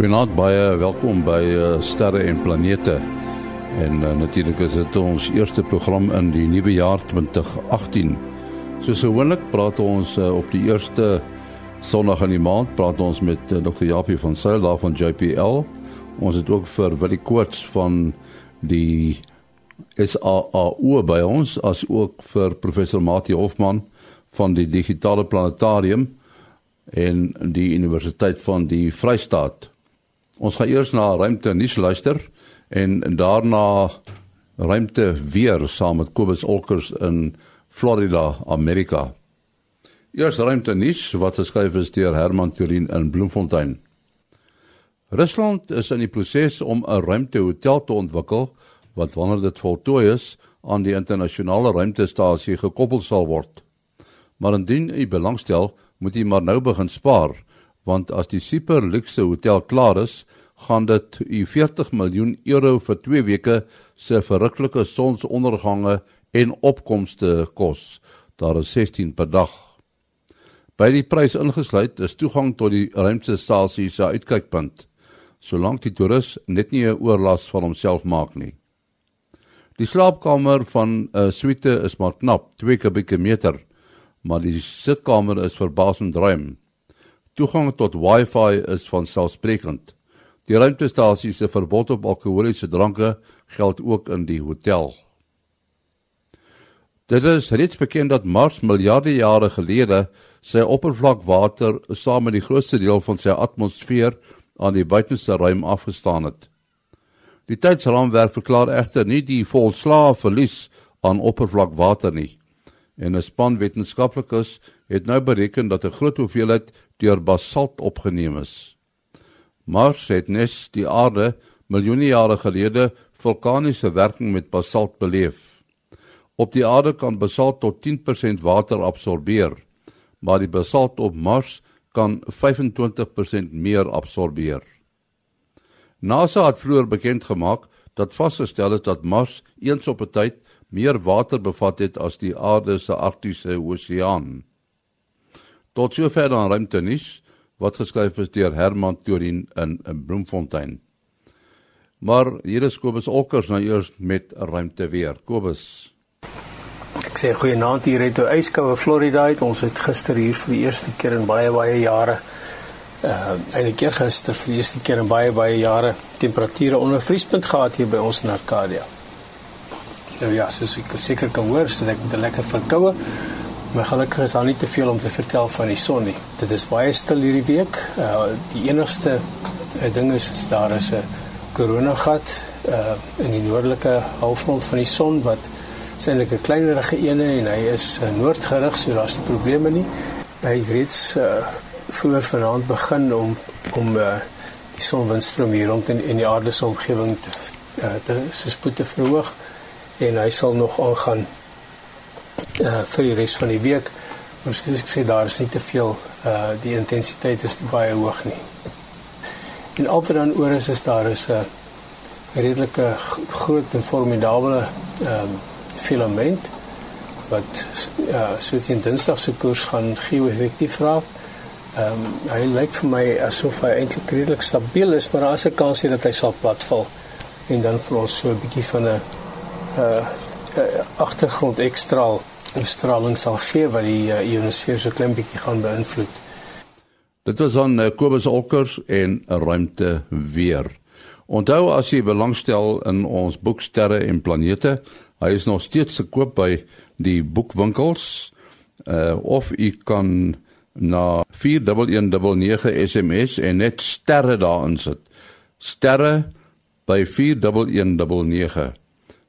Goeienaand baie welkom by uh, Sterre en Planete. En uh, natuurlik is dit ons eerste program in die nuwe jaar 2018. Soos gewoonlik praat ons uh, op die eerste Sondag in die maand praat ons met uh, Dr. Japie van Sail daar van JPL. Ons het ook vir Willie Koorts van die SAAU by ons as ook vir professor Mati Hofman van die Digitale Planetarium en die Universiteit van die Vrystaat. Ons gaan eers na ruimte nuus luister en daarna ruimte weer saam met Kobus Olkers in Florida, Amerika. Eers ruimte nuus wat geskryf is deur Herman Turin in Bloemfontein. Rusland is in die proses om 'n ruimtehotel te ontwikkel wat wanneer dit voltooi is aan die internasionale ruimtestasie gekoppel sal word. Maar indien u belangstel, moet u maar nou begin spaar want as die super luxe hotel klaar is, gaan dit u 40 miljoen euro vir 2 weke se verruklike sonsondergange en opkomste kos. Daar is 16 per dag. By die prys ingesluit is toegang tot die ruimtestasie se uitkykpunt, solank die toerist net nie 'n oorlas van homself maak nie. Die slaapkamer van 'n suite is maar knap 2 kubieke meter, maar die sitkamer is verbaasend ruim. Toegang tot Wi-Fi is van selfsprekend. Die ruimtestasie se verbod op alkoholiese dranke geld ook in die hotel. Dit is reeds bekend dat Mars miljarde jare gelede sy oppervlakwater saam met die grootste deel van sy atmosfeer aan die buitenste ruim afgestaan het. Die tydsraamwerk verklaar egter nie die volslae verlies aan oppervlakwater nie. En 'n span wetenskaplikes het nou bereken dat 'n groot hoeveelheid deur basalt opgeneem is. Mars het nes die aarde miljoene jare gelede vulkaniese werking met basalt beleef. Op die aarde kan basalt tot 10% water absorbeer, maar die basalt op Mars kan 25% meer absorbeer. NASA het vroeër bekend gemaak dat vasgestel is dat Mars eens op 'n tyd meer water bevat het as die aarde se arktiese oseaan. Tot sover dan ruimte nuus wat geskryf is deur Herman Torin in, in Bloemfontein. Maar hier is Kobus Olkers nou eers met ruimte weer. Kobus. Ek sê goeienaand hier uit Oyskoue Florida uit. Ons het gister hier vir die eerste keer in baie baie jare uh eintlik keer gister vir die eerste keer in baie baie jare temperature onder vriespunt gehad hier by ons in Arcadia. Nou ja, soos ek seker kan hoor, is dit 'n lekker verkoue. Maar gelukkig is daar nie te veel om te vertel van die son nie. Dit is baie stil hierdie week. Uh die enigste uh, ding is, is daar is 'n koronagat uh in die noordelike halfrond van die son wat sienlik 'n kleinerige ene en hy is uh, noordgerig, so daar's nie probleme nie. Hy het reeds uh voor vanaand begin om om uh die sonwindstroom hier rond in, in die aarde se omgewing te uh, te se spoed te verhoog en hy sal nog aangaan uh vir die res van die week. Maar soos ek sê daar is nie te veel uh die intensiteit is baie hoog nie. En al wat dan oor is is daar is 'n redelike groot en formidable ehm um, filament wat uh so teen Dinsdag se koers gaan geo-effektief raak. Ehm um, hy lyk vir my asof hy eintlik redelik stabiel is, maar daar is 'n kans dat hy sal platval en dan vir ons so 'n bietjie van 'n uh agtergrond ekstraal straling sal gee wat die uh, ionosfeer so klein bietjie gaan beïnvloed. Dit was aan uh, Kobus Olkers en 'n ruimte weer. Onthou as jy belangstel in ons boeksterre en planete, hy is nog steeds te koop by die boekwinkels. Uh of u kan na 4119 SMS en net sterre daarin sit. Sterre by 4119.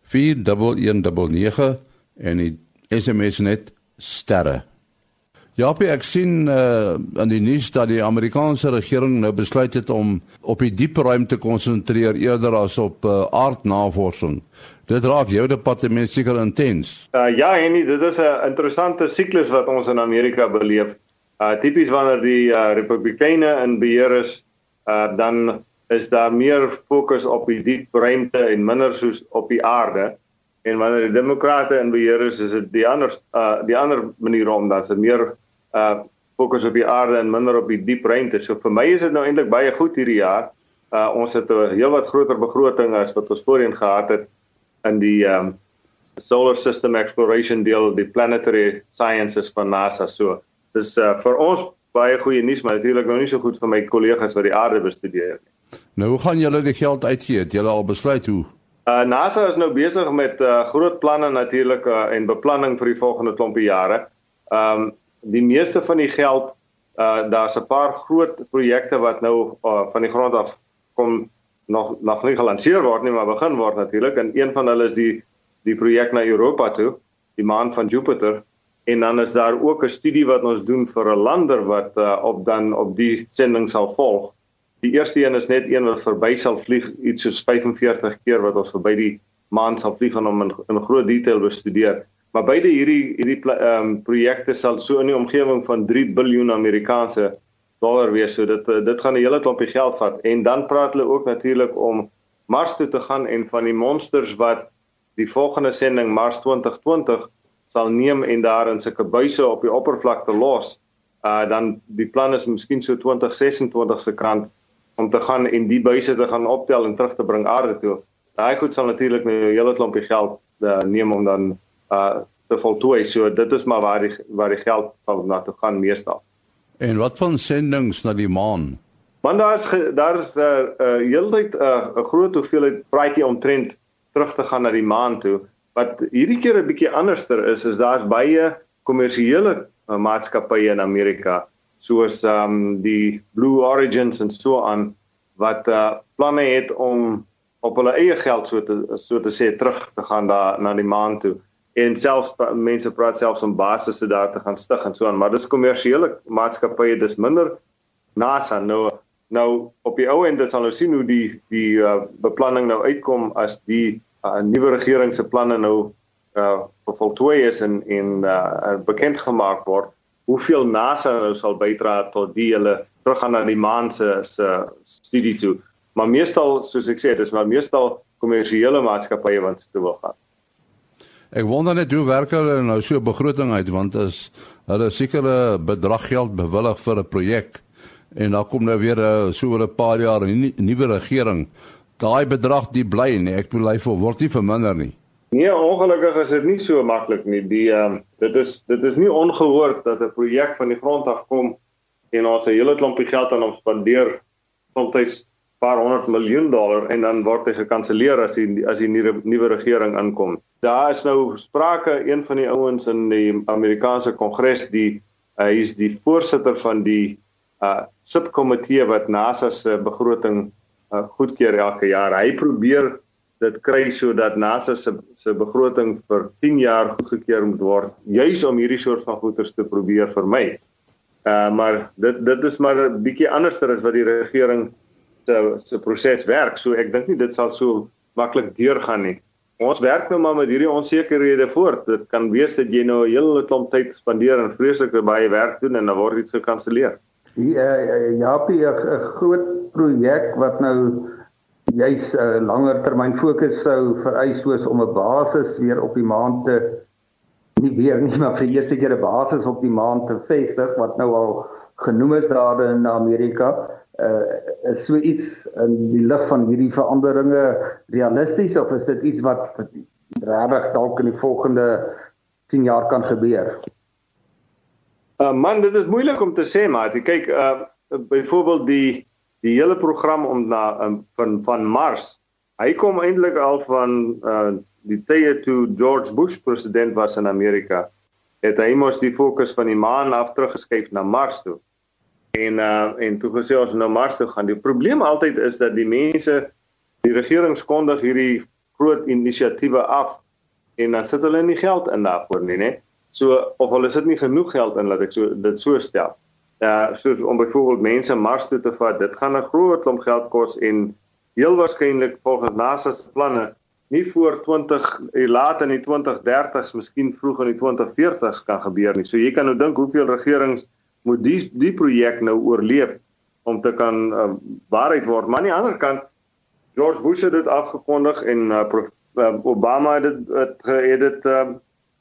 4119 en die SMS net sterre. Ja, ek sien uh in die nuus dat die Amerikaanse regering nou besluit het om op die diepe ruimte te konsentreer eerder as op uh, aardnavorsing. Dit raak jou departement seker intens. Uh ja, en dit is 'n interessante siklus wat ons in Amerika beleef. Uh tipies wanneer die uh, Republikeine in beheer is, uh dan is daar meer fokus op die diep ruimte en minder soos op die aarde. En wanneer die demokrate in beheer is, is dit die ander uh die ander manier om dat se meer uh fokus op die aarde en minder op die diep ruimte. So vir my is dit nou eintlik baie goed hierdie jaar Uh ons het 'n heelwat groter begroting as wat ons voorheen gehad het in die um Solar System Exploration deel, die planetary sciences van NASA. So, dis uh vir ons baie goeie nuus, maar natuurlik nou nie so goed vir my kollegas wat die aarde bestudeer nie. Nou, hoe gaan julle die geld uitgee? Het julle al besluit hoe? Uh NASA is nou besig met uh groot planne natuurlik uh, en beplanning vir die volgende klompie jare. Um die meeste van die geld uh daar's 'n paar groot projekte wat nou uh, van die grond af kom nog nog nie gelanseer word nie, maar begin word natuurlik en een van hulle is die die projek na Europa toe, die maan van Jupiter en dan is daar ook 'n studie wat ons doen vir 'n lander wat uh, op dan op die sending sal volg. Die eerste een is net een wat verby sal vlieg iets soos 45 keer wat ons verby die maan sal vlieg en om in, in groot detail bestudeer. Maar beide hierdie hierdie ehm um, projekte sal so in die omgewing van 3 miljard Amerikaanse dollar wees. So dit dit gaan 'n hele klompie geld vat en dan praat hulle ook natuurlik om Mars toe te gaan en van die monsters wat die volgende sending Mars 2020 sal neem en daar in sulke buise op die oppervlakte los. Uh dan die plan is miskien so 2026 se kant om te gaan en die buise te gaan optel en terug te bring aarde toe. Daai goed sal natuurlik nou 'n hele klompie geld uh, neem om dan uh te voltooi. So dit is maar waar die waar die geld sal na toe gaan meestal. En wat van sendinge na die maan? Want daar's daar's 'n uh, uh, heeltyd 'n uh, groot hoeveelheid praatjie omtrent terug te gaan na die maan toe. Wat hierdie keer 'n bietjie anderster is, is daar's baie kommersiële uh, maatskappye in Amerika soos ehm um, die Blue Origins en so aan wat uh planne het om op hulle eie geld so te so te sê terug te gaan daar na die maan toe. En selfs mense praat selfs om basisse daar te gaan stig en so aan maar dis kommersiële maatskappye dis minder NASA. Nou nou op die ou end dit sal nou sien hoe die die uh, beplanning nou uitkom as die uh, nuwe regering se planne nou uh voltooi is en en uh, bekend gemaak word hoeveel NASA nou sal bydra tot die hele teruggaan na die maan se se studie toe. Maar meestal, soos ek sê, dis maar meestal kommersiële maatskappye wat toe wil gaan. Ek wonder net hoe werk hulle nou so begroting uit want as hulle sekere bedrag geld bewillig vir 'n projek en dan kom nou weer uh, so oor 'n paar jaar 'n nuwe regering, daai bedrag die bly nie. Ek bedoel hy word nie verminder nie. Nee, ongelukkig is dit nie so maklik nie. Die ehm um, dit is dit is nie ongehoord dat 'n projek van die grond af kom en ons 'n hele klompie geld aan hom spandeer, soms paar honderd miljoen dollar en dan word hy gekanselleer as die as die nuwe nuwe regering inkom. Daar is nou sprake een van die ouens in die Amerikaanse Kongres die uh, hy is die voorsitter van die uh subkomitee wat NASA se begroting uh, goedkeur elke jaar. Hy probeer dit kry sodat NASA se se begroting vir 10 jaar goedgekeur moet word juis om hierdie soort van goederes te probeer vermy. Uh maar dit dit is maar 'n bietjie anderster as wat die regering se se proses werk. So ek dink nie dit sal so maklik deurgaan nie. Ons werk nou maar met hierdie onsekerhede voort. Dit kan wees dat jy nou 'n hele klomp tyd spandeer en vreeslike baie werk doen en dan word dit gekanselleer. Die uh, Japie 'n groot projek wat nou juis 'n uh, langer termyn fokus sou vereis soos om 'n basis weer op die maan te nie weer nie maar vir eerste keer 'n basis op die maan te vestig wat nou al genoem is daar in Amerika uh is so iets in die lig van hierdie veranderinge realisties of is dit iets wat regtig dalk in die volgende 10 jaar kan gebeur? Uh man, dit is moeilik om te sê maar kyk uh byvoorbeeld die die hele program om na um, van van Mars. Hy kom eintlik al van uh die tye toe George Bush president was in Amerika. Het hy mos die fokus van die maan af teruggeskuif na Mars toe. En uh en toe gesê ons nou Mars toe gaan. Die probleem altyd is dat die mense die regering skondig hierdie groot inisiatiewe af en dan sit hulle nie geld in daarvoor nie, né? So of hulle sit nie genoeg geld in laat ek so dit so stel uh soos om byvoorbeeld mense Mars toe te vat, dit gaan 'n groot klomp geld kos en heel waarskynlik volgens NASA se planne nie voor 20 eh, laat in die 2030s, miskien vroeg in die 2040s kan gebeur nie. So jy kan nou dink hoeveel regerings moet die die projek nou oorleef om te kan uh, waarheid word. Maar aan die ander kant George Bush het dit afgekondig en uh, Obama het dit het dit uh,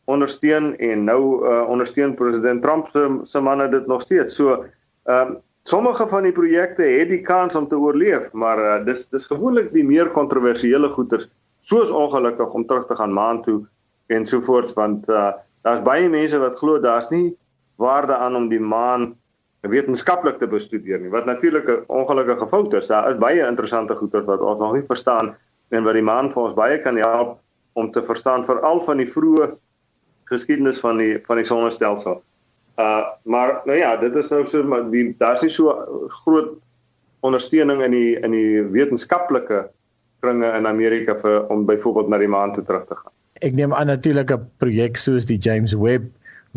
ondersteun en nou uh, ondersteun president Trump se se manne dit nog steeds. So ehm uh, sommige van die projekte het die kans om te oorleef, maar uh, dis dis gewoonlik die meer kontroversiële goeters soos ongelukkig om terug te gaan maan toe en so voort want uh, daar's baie mense wat glo daar's nie waarde aan om die maan wetenskaplik te bestudeer nie wat natuurlik 'n ongelukkige fout is daar is baie interessante goeters wat ons nog nie verstaan en wat die maan vir ons baie kan help om te verstaan veral van die vroeë geskiedenis van die van die sonnestelsel. Uh maar nou ja, dit is nou so maar die daar's nie so groot ondersteuning in die in die wetenskaplike kringe in Amerika vir om byvoorbeeld na die maan toe terug te gaan. Ek neem aan natuurlik 'n projek soos die James Webb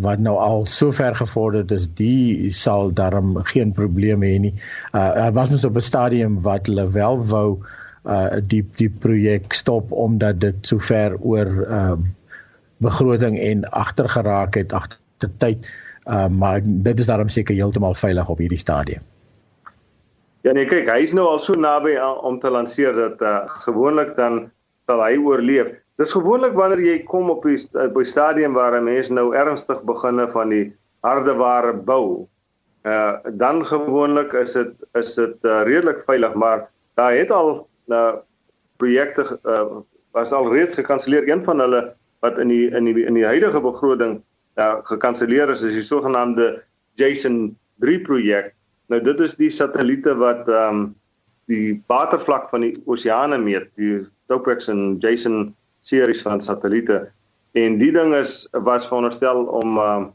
wat nou al so ver gevorderd is, die sal daarom geen probleme hê nie. Uh was mens op 'n stadium wat hulle wel wou uh die die projek stop omdat dit so ver oor uh begroting en agter geraak het agter tyd. Uh maar dit is daarom seker heeltemal veilig op hierdie stadium. Ja nee, kyk, hy is nou al so naby om te lanseer dat uh gewoonlik dan sal hy oorleef. Dis gewoonlik wanneer jy kom op die by stadium waar 'n mens nou ernstig beginne van die hardeware bou. Uh dan gewoonlik is dit is dit uh, redelik veilig, maar daar het al uh projekte uh was al reeds gekanselleer. Een van hulle wat in die in die in die huidige begroting uh gekanselleer is, is die sogenaamde Jason 3 projek. Nou dit is die satelliete wat ehm um, die watervlak van die oseane meet, die Topex en Jason series van satelliete en die ding is was veronderstel om uh,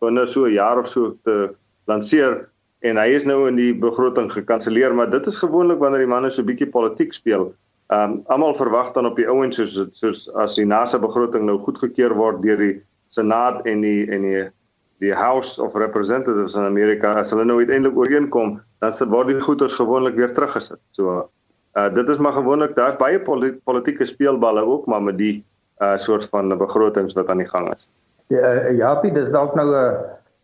binne so 'n jaar of so te lanseer en hy is nou in die begroting gekanselleer maar dit is gewoonlik wanneer die manne so bietjie politiek speel. Ehm um, almal verwag dan op die ouens soos soos as die NASA begroting nou goedgekeur word deur die Senaat en die en die die House of Representatives in Amerika as hulle nou uiteindelik ooreenkom, dan se word die goederes gewoonlik weer teruggesit. So Uh dit is maar gewoonlik daar's baie politieke speelballe ook maar met die uh soort van begrotings wat aan die gang is. Ja, uh, Japie, dis dalk nou 'n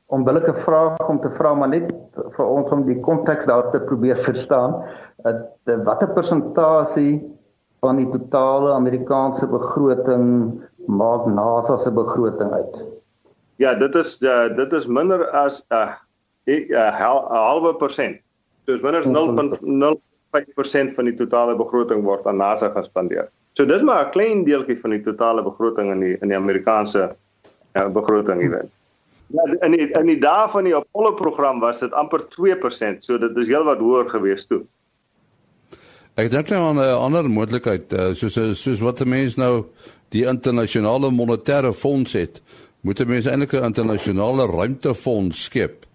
onbillike vraag om te vra maar net vir ons om die konteks daar te probeer verstaan. Uh, watter persentasie van die totale Amerikaanse begroting maak NASA se begroting uit? Ja, dit is uh, dit is minder as 'n uh, 'n uh, halwe persent. So is minder 0.0 5% van die totale begroting word aan NASA gespandeer. So dis maar 'n klein deeltjie van die totale begroting in die in die Amerikaanse ja, begroting hier. Ja, in die, in die dae van die Apollo program was dit amper 2%, so dit is heelwat hoër gewees toe. Ek dink nou aan 'n ander moontlikheid, eh, soos soos wat mense nou die internasionale monetêre fonds het, moet mense eintlik 'n internasionale ruimtefonds skep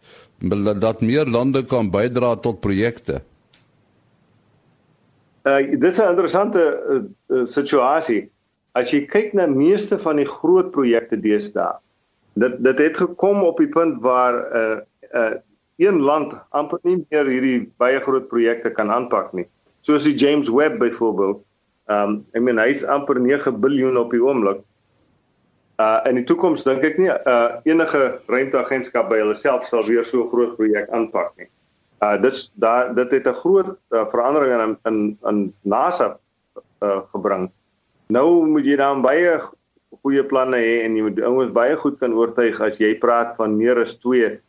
dat meer lande kan bydra tot projekte. Uh dit is 'n interessante uh, uh, situasie. As jy kyk na meeste van die groot projekte deesdae, dit dit het gekom op die punt waar 'n uh, uh, een land amper nie meer hierdie baie groot projekte kan aanpak nie. Soos die James Webb byvoorbeeld. Um ek meen hy's amper 9 miljard op die oomblik. Uh in die toekoms dink ek nie uh enige ruimteagentskap by hulle self sal weer so 'n groot projek aanpak nie. Uh dit daar dit het 'n groot uh, verandering in in in NASA uh gebring. Nou moet jy dan baie goeie planne hê en jy moet ouens baie goed kan oortuig as jy praat van meer as 2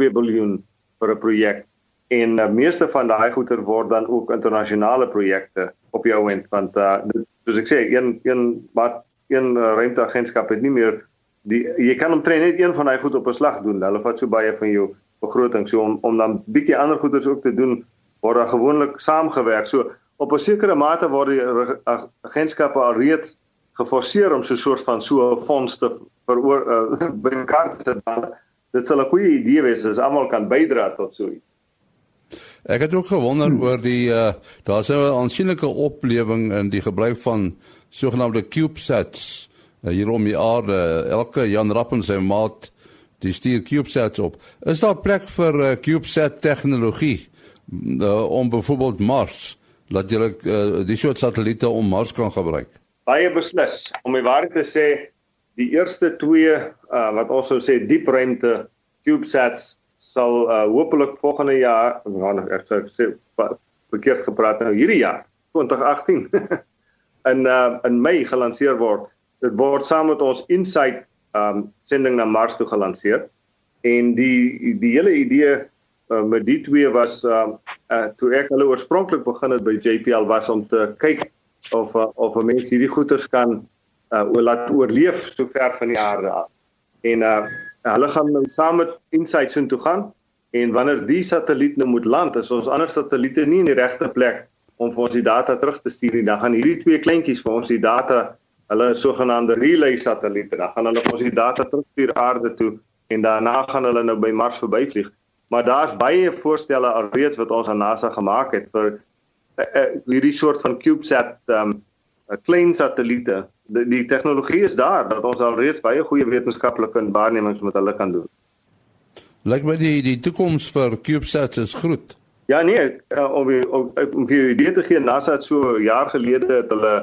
2 miljard vir 'n projek. En die uh, meeste van daai goeder word dan ook internasionale projekte op jou end want uh soos ek sê een een wat een uh, ruimteagentskap het nie meer die jy kan omtrent net een van daai goed op 'n slag doen. Hulle vat so baie van jou begroting. So om om dan bietjie ander goeders ook te doen word daar gewoonlik saamgewerk. So op 'n sekere mate word die agentskappe al reeds geforseer om so 'n soort van so 'n fonds te veroor uh, bymekaar te sit. Dit sal 'n goeie idee wees as almal kan bydra tot so iets. Ek het ook gewonder hmm. oor die uh daar's 'n aansienlike oplewing in die gebruik van sogenaamde CubeSats uh, hier om die aarde. Elke Jan Rappen se maat die stuur CubeSats op. Is daar plek vir uh, CubeSat tegnologie uh, om byvoorbeeld Mars laat jy uh, die soort satelliete om Mars kan gebruik? Baie beslis. Om die waarheid te sê, die eerste twee uh, wat ons sou sê diep ruimte CubeSats sal uh, hopelik volgende jaar, nou ek sou sê verkeerd gepraat nou hierdie jaar 2018 in uh, in Mei gelanseer word. Dit word saam met ons Insight um sending na Mars toe gelanseer. En die die hele idee uh, met die twee was uh, uh toe ek hulle oorspronklik begin het by JPL was om te kyk of uh, of 'n mens hierdie goeders kan uh laat oorleef so ver van die aarde af. En uh hulle gaan nou saam met Insight soheen toe gaan en wanneer die satelliet nou moet land, is ons ander satelliete nie in die regte plek om vir ons die data terug te stuur nie. Dan gaan hierdie twee kleintjies vir ons die data, hulle sogenaamde relay satelliete, dan gaan hulle ons die data terugstuur aarde toe en daarna gaan hulle nou by Mars verbyvlieg. Maar daar's baie voorstelle alreeds wat ons aan NASA gemaak het vir uh, uh, hierdie soort van CubeSat um klein satelliete. Die, die tegnologie is daar dat ons alreeds baie goeie wetenskaplike waarnemings met hulle kan doen. Lyk my die die toekoms vir CubeSat is groot. Ja nee, uh, om om om vir idee te gee, NASA het so jaar gelede het hulle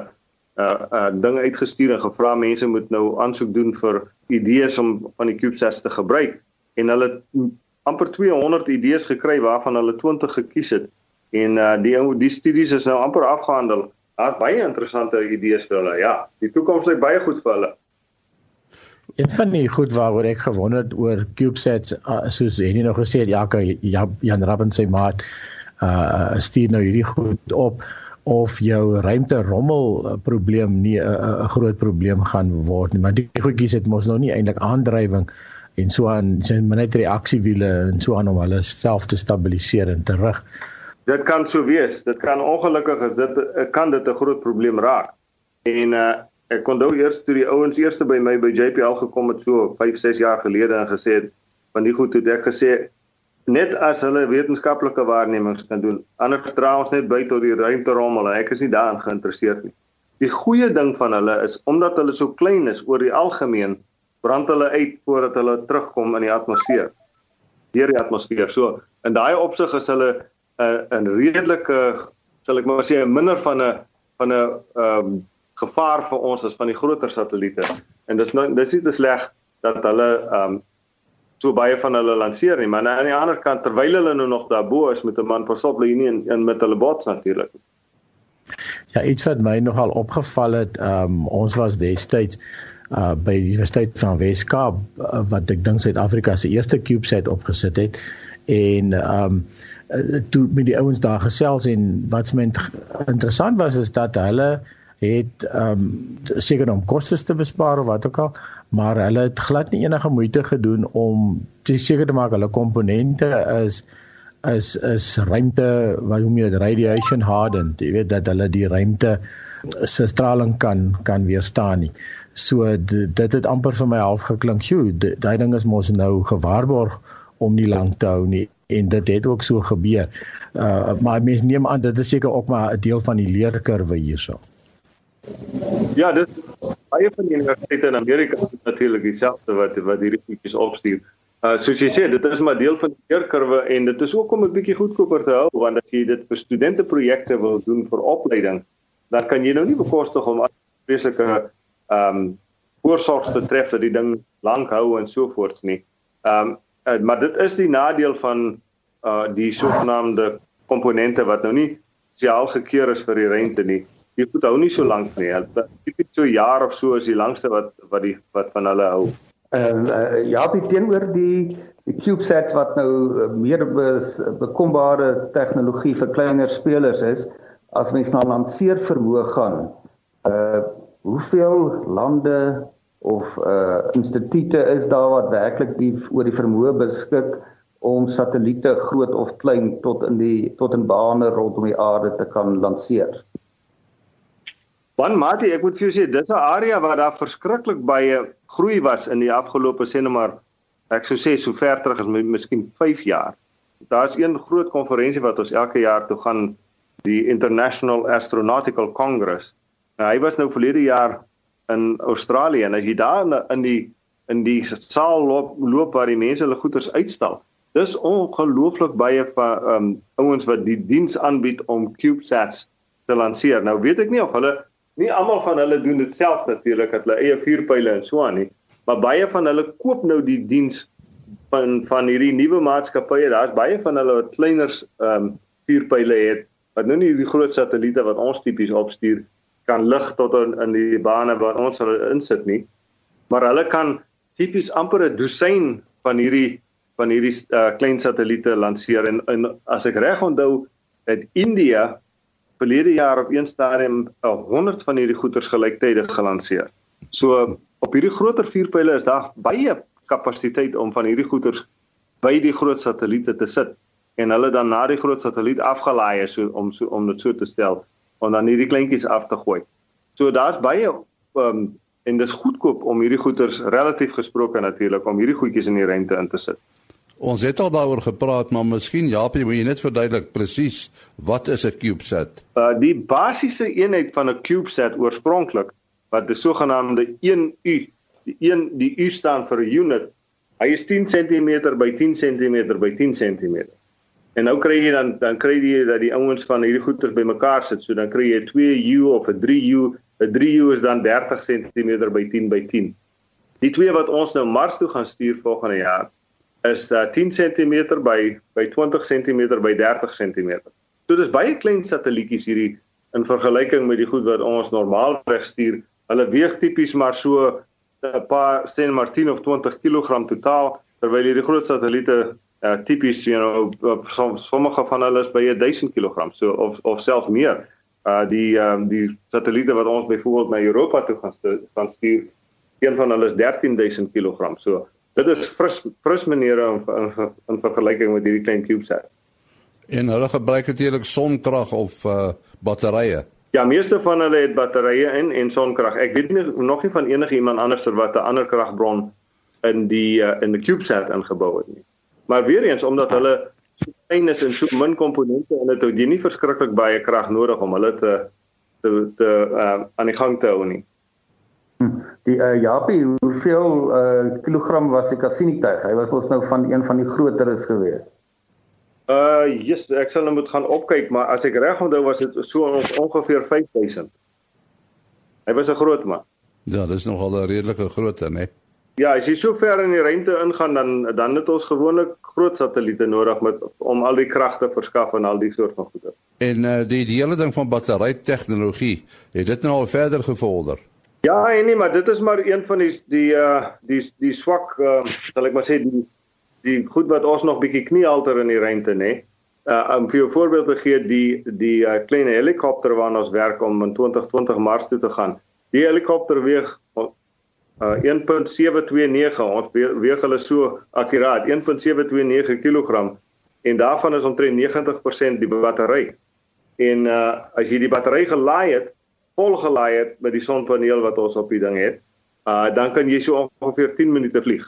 uh uh dinge uitgestuur en gevra mense moet nou aansoek doen vir idees om van die CubeSat te gebruik en hulle amper 200 idees gekry waarvan hulle 20 gekies het. En uh die die studies is nou amper afgehandel. Daar's baie interessante idees vir hulle. Ja, die toekoms lyk baie goed vir hulle. Een van die goed waaroor ek gewonder het oor CubeSats uh, soos Henny nou gesê het, ja, Jan Rabben sê maar uh stuur nou hierdie goed op of jou ruimte rommel probleem nie 'n uh, groot probleem gaan word nie, maar die goedjies het mos nou nie eintlik aandrywing en so aan sien maar net reaksiewiele en so aan om hulle self te stabiliseer en te rig. Dit kan so wees. Dit kan ongelukkig is dit kan dit 'n groot probleem raak. En uh ek kon nou eers toe die ouens eerste by my by JPL gekom het so 5, 6 jaar gelede en gesê het van die goed het ek gesê net as hulle wetenskaplike waarnemings kan doen. Anders dra ons net by tot die ruimte rommel en ek is nie daarin geïnteresseerd nie. Die goeie ding van hulle is omdat hulle so klein is oor die algemeen brand hulle uit voordat hulle terugkom in die atmosfeer. Deur die atmosfeer. So in daai opsig is hulle 'n 'n redelike sal ek maar sê minder van 'n van 'n ehm um, gevaar vir ons as van die groter satelliete. En dis nou dis nie te sleg dat hulle ehm um, so baie van hulle lanseer nie, maar aan die ander kant terwyl hulle nou nog daarbo is met 'n man pasop hulle nie in, in met hulle bots natuurlik. Ja, iets wat my nogal opgeval het, ehm um, ons was destyds uh by die Universiteit van Weskaap uh, wat ek dink Suid-Afrika se eerste CubeSat opgesit het en um toe met die ouens daar gesels en wat my interessant was is dat hulle het um seker om kostes te bespaar of wat ook al maar hulle het glad nie enige moeite gedoen om te seker te maak hulle komponente is is is ruimte wat jy dit radiation hardened jy weet dat hulle die ruimte se straling kan kan weerstaan nie So dit het amper vir my half geklink. Sjoe, daai ding is mos nou gewaarborg om nie lank te hou nie en dit het ook so gebeur. Uh maar mense neem aan dit is seker ook maar 'n deel van die leerkurwe hierso. Ja, dit baie van die universiteite in Amerika is natuurlik dieselfde wat wat hierdie goedjies opstuur. Uh soos jy sê, dit is maar deel van die leerkurwe en dit is ook om 'n bietjie goedkoper te hou want as jy dit vir studenteprojekte wil doen vir opleiding, dan kan jy nou nie bekostig om vreeslike ehm um, voorsorg te tref dat die ding lank hou en so voorts nie. Ehm um, maar dit is die nadeel van uh die sogenaamde komponente wat nou nie spesiaal gekeur is vir die rente nie. Jy moet hou nie so lank nie. Tipies so jaar of so is die langste wat wat die wat van hulle hou. Ehm uh, uh, ja, teenoor die die CubeSats wat nou uh, meer be, bekombare tegnologie vir kleiner spelers is, as mens na lanceer vermoë gaan, uh hoeveel lande of uh instituie is daar wat werklik die oor die vermoë beskik om satelliete groot of klein tot in die tot in bane rondom die aarde te kan lanseer. Want Mati, ek moet vir jou sê, dis 'n area waar daar verskriklik baie groei was in die afgelope sê net maar ek sou sê so ver terug as miskien 5 jaar. Daar's een groot konferensie wat ons elke jaar toe gaan, die International Astronautical Congress. Nou, hy was nou verlede jaar in Australië en as jy daar in die in die saal loop, loop waar die mense hulle goederes uitstal. Dis ongelooflik baie van um ouens wat die diens aanbied om CubeSats te lanseer. Nou weet ek nie of hulle nie almal van hulle doen dit self natuurlik dat hulle eie vuurpyle en so aan nie, maar baie van hulle koop nou die diens van van hierdie nuwe maatskappye. Daar's baie van hulle wat kleiners um vuurpyle het wat nou nie die groot satelliete wat ons tipies opstuur kan lig tot in, in die bane waar ons hulle insit nie. Maar hulle kan tipies amper 'n dosyn van hierdie van hierdie uh, klein satelliete lanseer en, en as ek reg onthou het India verlede jaar op een stadium 100 van hierdie goederes gelyktydig gelanseer. So op hierdie groter vuurpyle is daar baie kapasiteit om van hierdie goederes by die groot satelliete te sit en hulle dan na die groot satelliet afgelaai is so, om so, om dit so te stel en dan hierdie kleintjies af te gooi. So daar's baie um, en dis goedkoop om hierdie goederes relatief gesproke natuurlik om hierdie goedjies in die ruimte in te sit. Ons het al daaroor gepraat, maar miskien Japie, moet jy net verduidelik presies wat is 'n CubeSat? Uh die basiese eenheid van 'n CubeSat oorspronklik wat die sogenaamde 1U, die 1 die U staan vir 'n unit. Hy is 10 cm by 10 cm by 10 cm. En nou kry jy dan dan kry jy dat die ouens van hierdie goeters bymekaar sit. So dan kry jy 'n 2U of 'n 3U. 'n 3U is dan 30 cm by 10 by 10. Die twee wat ons nou Mars toe gaan stuur volgende jaar is uh, 10 cm by by 20 cm by 30 cm. So dis baie klein satellietjies hierdie in vergelyking met die goed wat ons normaalweg stuur. Hulle weeg tipies maar so 'n paar sien maar 10 of 20 kg totaal terwyl hierdie groot satelliete uh, tipies you know sommige van hulle is by 1000 kg so of of selfs meer uh die um, die satelliete wat ons byvoorbeeld na Europa toe gaan gaan stuur een van hulle is 13000 kg so dit is fris fris maniere in, in, in vergelyking met hierdie klein CubeSat en hulle gebruik natuurlik sonkrag of uh batterye Ja, meeste van hulle het batterye in en sonkrag. Ek weet nie nog nie van enige iemand anders wat 'n ander kragbron in die uh, in die CubeSat ingebou het nie. Maar weer eens omdat hulle so klein is en so min komponente en dit het jy nie verskriklik baie krag nodig om hulle te te te uh, aan die gang te hou nie. Hm. Die uh, Japie, hoeveel uh, kilogram was die Cassini tuig? Hy was ons nou van een van die groteres gewees. Uh, yes, ek sal nou moet gaan opkyk, maar as ek reg onthou was dit so ongeveer 5000. Hy was 'n groot man. Ja, dis nogal 'n redelike grootte, né? Nee. Ja, as jy so ver in die ruimte ingaan dan dan het ons gewoonlik groot satelliete nodig met om al die krag te verskaf en al die soort van goede. En uh, die die hele ding van battery tegnologie, het dit nou al verder gevorder? Ja, en nee, maar dit is maar een van die die uh die die swak uh sal ek maar sê die die goed wat ons nog bietjie kniehalter in die ruimte nê. Uh om vir 'n voorbeeld te gee, die die uh, klein helikopter waarna ons werk om in 2020 Mars toe te gaan. Die helikopter weeg uh 1.729 ons weeg hulle so akkuraat 1.729 kg en daarvan is omtrent 90% die battery. En uh as jy die battery gelaai het, vol gelaai het met die sonpaneel wat ons op die ding het, uh dan kan jy so ongeveer 10 minute vlieg.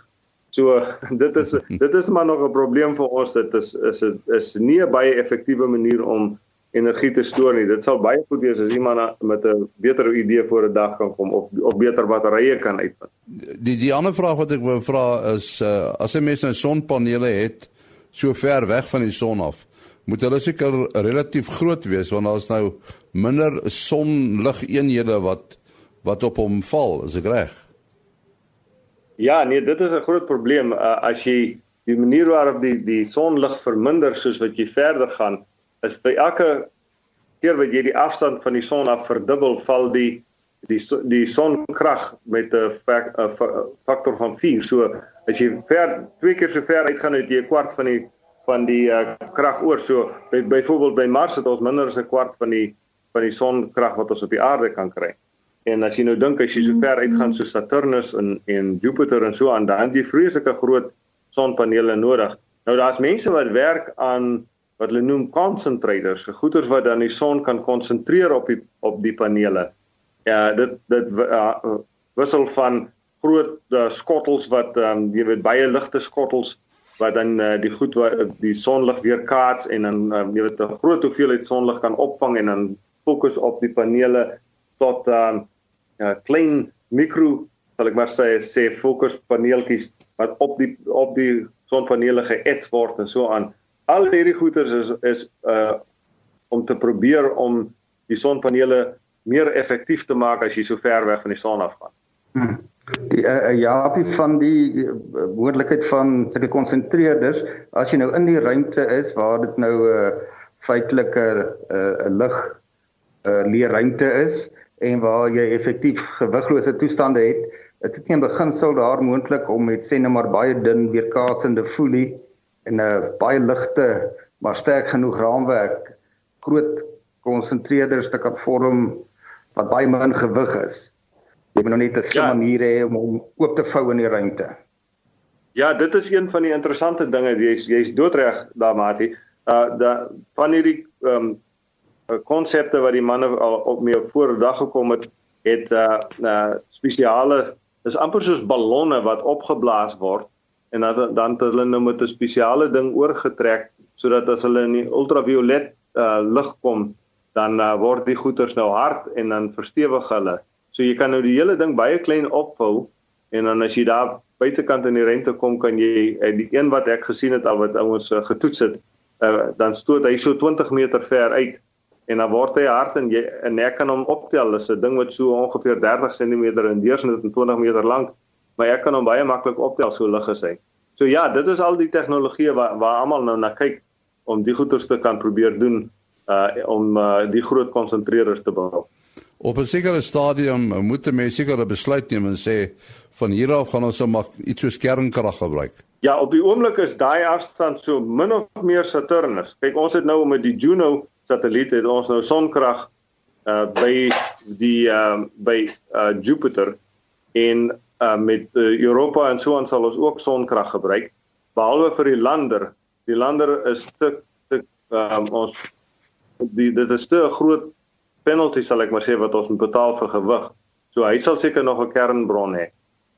So dit is dit is maar nog 'n probleem vir ons dit is is is nie 'n baie effektiewe manier om energie te stoor nie. Dit sal baie goed wees as iemand met 'n beter idee voor 'n dag kan kom of of beter batterye kan uitvind. Die die ander vraag wat ek wou vra is uh, as 'n mens nou sonpanele het so ver weg van die son af, moet hulle seker relatief groot wees want daar's nou minder sonligeenhede wat wat op hom val, is ek reg? Ja, nee, dit is 'n groot probleem uh, as jy die manier waarop die die sonlig verminder soos wat jy verder gaan is by elke keer wat jy die afstand van die son af verdubbel, val die die die sonkrag met 'n faktor van 4. So as jy ver twee keer so ver uitgaan het jy 'n kwart van die van die uh, krag oor. So by byvoorbeeld by Mars het ons minder as 'n kwart van die van die sonkrag wat ons op die aarde kan kry. En as jy nou dink as jy so ver uitgaan so Saturnus en en Jupiter en so aan, dan het jy vreeslike groot sonpanele nodig. Nou daar's mense wat werk aan wat hulle noem concentrators, goeders wat dan die son kan konsentreer op die op die panele. Ja, dit dit uh, wissel van groot uh, skottels wat um, jy weet baie ligte skottels wat dan uh, die goed wat die sonlig weerkaats en dan um, jy weet 'n groot hoeveelheid sonlig kan opvang en dan fokus op die panele tot 'n um, uh, klein mikro sal ek maar sê sê fokus paneeltjies wat op die op die sonpanele geets word en so aan al hierdie goeders is is uh om te probeer om die sonpanele meer effektief te maak as jy so ver weg van die son af gaan. Hmm. Die uh, ja, van die moontlikheid van sulke konsentreerders, as jy nou in die ruimte is waar dit nou 'n uh, feitelike 'n uh, lig 'n uh, leer ruimte is en waar jy effektief gewiglose toestande het, Dit het nie beginsel daar moontlik om met sê net maar baie dun weerkaatsende folie en 'n baie ligte maar sterk genoeg raamwerk groot konsentreerders te kan vorm wat baie min gewig is. Jy moet nog net 'n slim ja. manier hê om hom oop te vou in die ruimte. Ja, dit is een van die interessante dinge. Jy's jy's doodreg daar, Mati. Uh da van hierdie ehm um, konsepte wat die manne al op mee voordag gekom het, het uh, uh spesiale dis amper soos ballonne wat opgeblaas word en dan dan het hulle nou met 'n spesiale ding oorgetrek sodat as hulle in ultraviolet uh lig kom dan uh, word die goeters nou hard en dan verstewig hulle. So jy kan nou die hele ding baie klein opvou en dan as jy daar buitekant in die ruimte kom kan jy uh, die een wat ek gesien het al wat ouens uh, getoets het, uh, dan stoot hy so 20 meter ver uit en dan word hy hard en jy en ek kan hom optel. Dis 'n ding wat so ongeveer 30 cm in deursnit en 20 meter lank, maar ek kan hom baie maklik optel so lig as hy. So ja, dit is al die tegnologie waar waar almal nou na kyk om die goeters te kan probeer doen uh om uh, die groot konsentreerders te bou. Op 'n sekere stadium moet mense seker 'n besluit neem en sê van hier af gaan ons maar iets soos kernkrag gebruik. Ja, op die oomblik is daai afstand so min of meer Saturnus. Kyk, ons het nou met die Juno satelliet het ons nou sonkrag uh by die uh by uh Jupiter en uh met uh, Europa en so aan sal ons ook sonkrag gebruik behalwe vir die lander. Die lander is te te um ons die dit is te groot penalty sal ek maar sê wat ons moet betaal vir gewig. So hy sal seker nog 'n kernbron hê.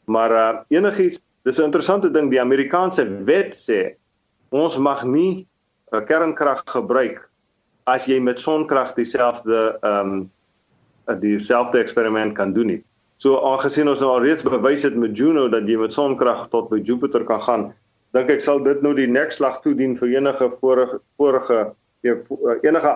Maar uh enigiets, dis 'n interessante ding, die Amerikaanse wet sê ons mag nie 'n kernkrag gebruik as jy met sonkrag dieselfde ehm um, dieselfde eksperiment kan doen nie. So aangesien ons nou al reeds bewys het met Juno dat jy met sonkrag tot by Jupiter kan gaan, dink ek sal dit nou die nekslag toedien vir enige vorige vorige enige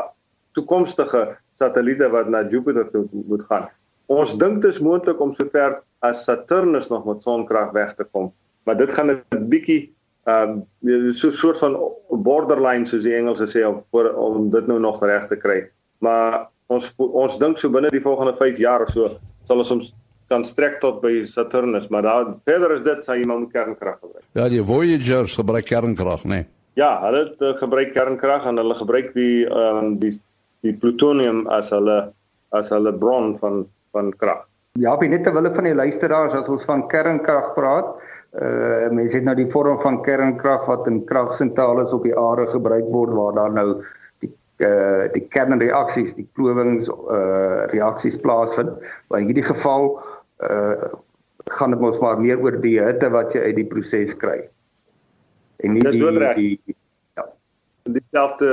toekomstige satelliete wat na Jupiter toe moet gaan. Ons dink dit is moontlik om sover as Saturnus nog met sonkrag weg te kom, maar dit gaan 'n bietjie ehm um, so 'n soort van borderline soos die Engelse sê om om dit nou nog reg te kry. Maar ons ons dink so binne die volgende 5 jaar of so sal ons ons kan strek tot by Saturnus, maar daar verder is dit sal jy maar met kernkrag gebruik. Ja, die Voyagers gebruik kernkrag, né? Nee. Ja, hulle het, uh, gebruik kernkrag en hulle gebruik die ehm um, die die plutonium as hulle as hulle bron van van krag. Ja, binne net terwyl van die luisteraars as ons van kernkrag praat, uh mense het nou die vorm van kernkrag wat in kragsentrale op die aarde gebruik word waar daar nou die uh die kernreaksies, die klowings uh reaksies plaasvind. Maar in hierdie geval uh gaan dit mos maar meer oor die hitte wat jy uit die proses kry. En nie die die, die ja, dieselfde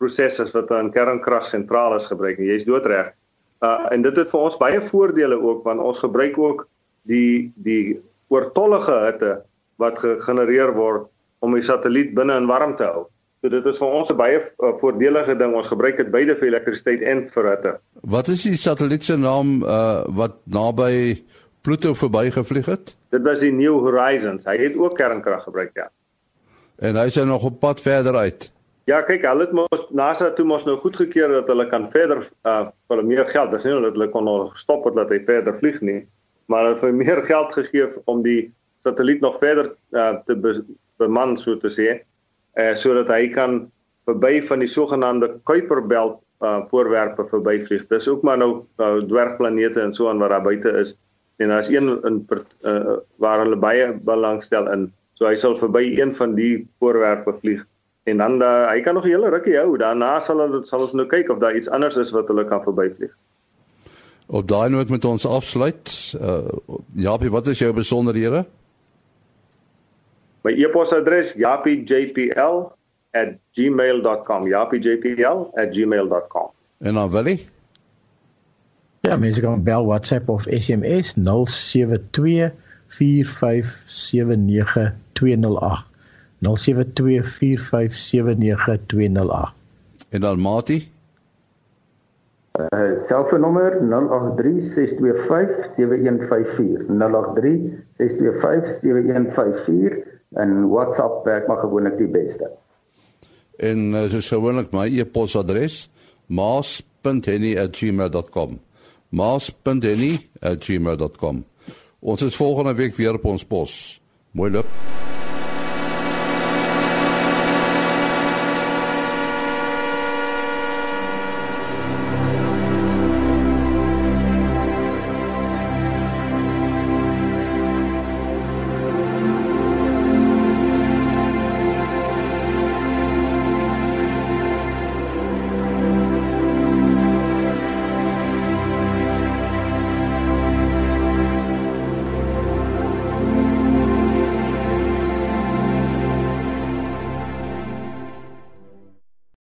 proses as wat aan kernkragsentrale gebruik. Jy's doodreg. Uh en dit het vir ons baie voordele ook want ons gebruik ook die die oortollige hitte wat gegenereer word om die satelliet binne in warm te hou. So dit is vir ons 'n baie uh, voordelige ding. Ons gebruik dit beide vir elektrisiteit en vir hitte. Wat is die satelliet se naam uh wat naby Pluto verbygevlieg het? Dit was die New Horizons. Hy het ook kernkrag gebruik, ja. En hy is nog op pad verder uit. Ja, kyk, hulle het mos NASA toe mos nou goedgekeur dat hulle kan verder uh vir meer geld. Dis nie dat hulle kon nog stop het dat hy verder vlieg nie maar hulle het meer geld gegee om die satelliet nog verder uh, te be beman so te sê uh, sodat hy kan verby van die sogenaamde Kuiperbelt uh, voorwerpe verbyvlieg. Dis ook maar nou uh, dwergplanete en so aan wat daar buite is. En daar's een in uh, waar hulle baie belangstel in. So hy sal verby een van die voorwerpe vlieg en dan uh, hy kan nog 'n hele rukkie hou. Daarna sal hulle sal ons nou kyk of daar iets anders is wat hulle kan verbyvlieg. Op daai noot met ons afsluit. Uh Japie, wat is jou besonderhede? My e-posadres japiejpl@gmail.com. japiejpl@gmail.com. En dan Willie? Ja, mense kan bel WhatsApp of SMS 072 4579208. 0724579208. En dan Mati? Uh selfoonnommer 0836257154 0836257154 en WhatsApp werk maar gewoonlik die beste. En uh, so gewoonlik my e-posadres maas.henny@gmail.com maas.henny@gmail.com Ons is volgende week weer op ons pos. Mooi loop.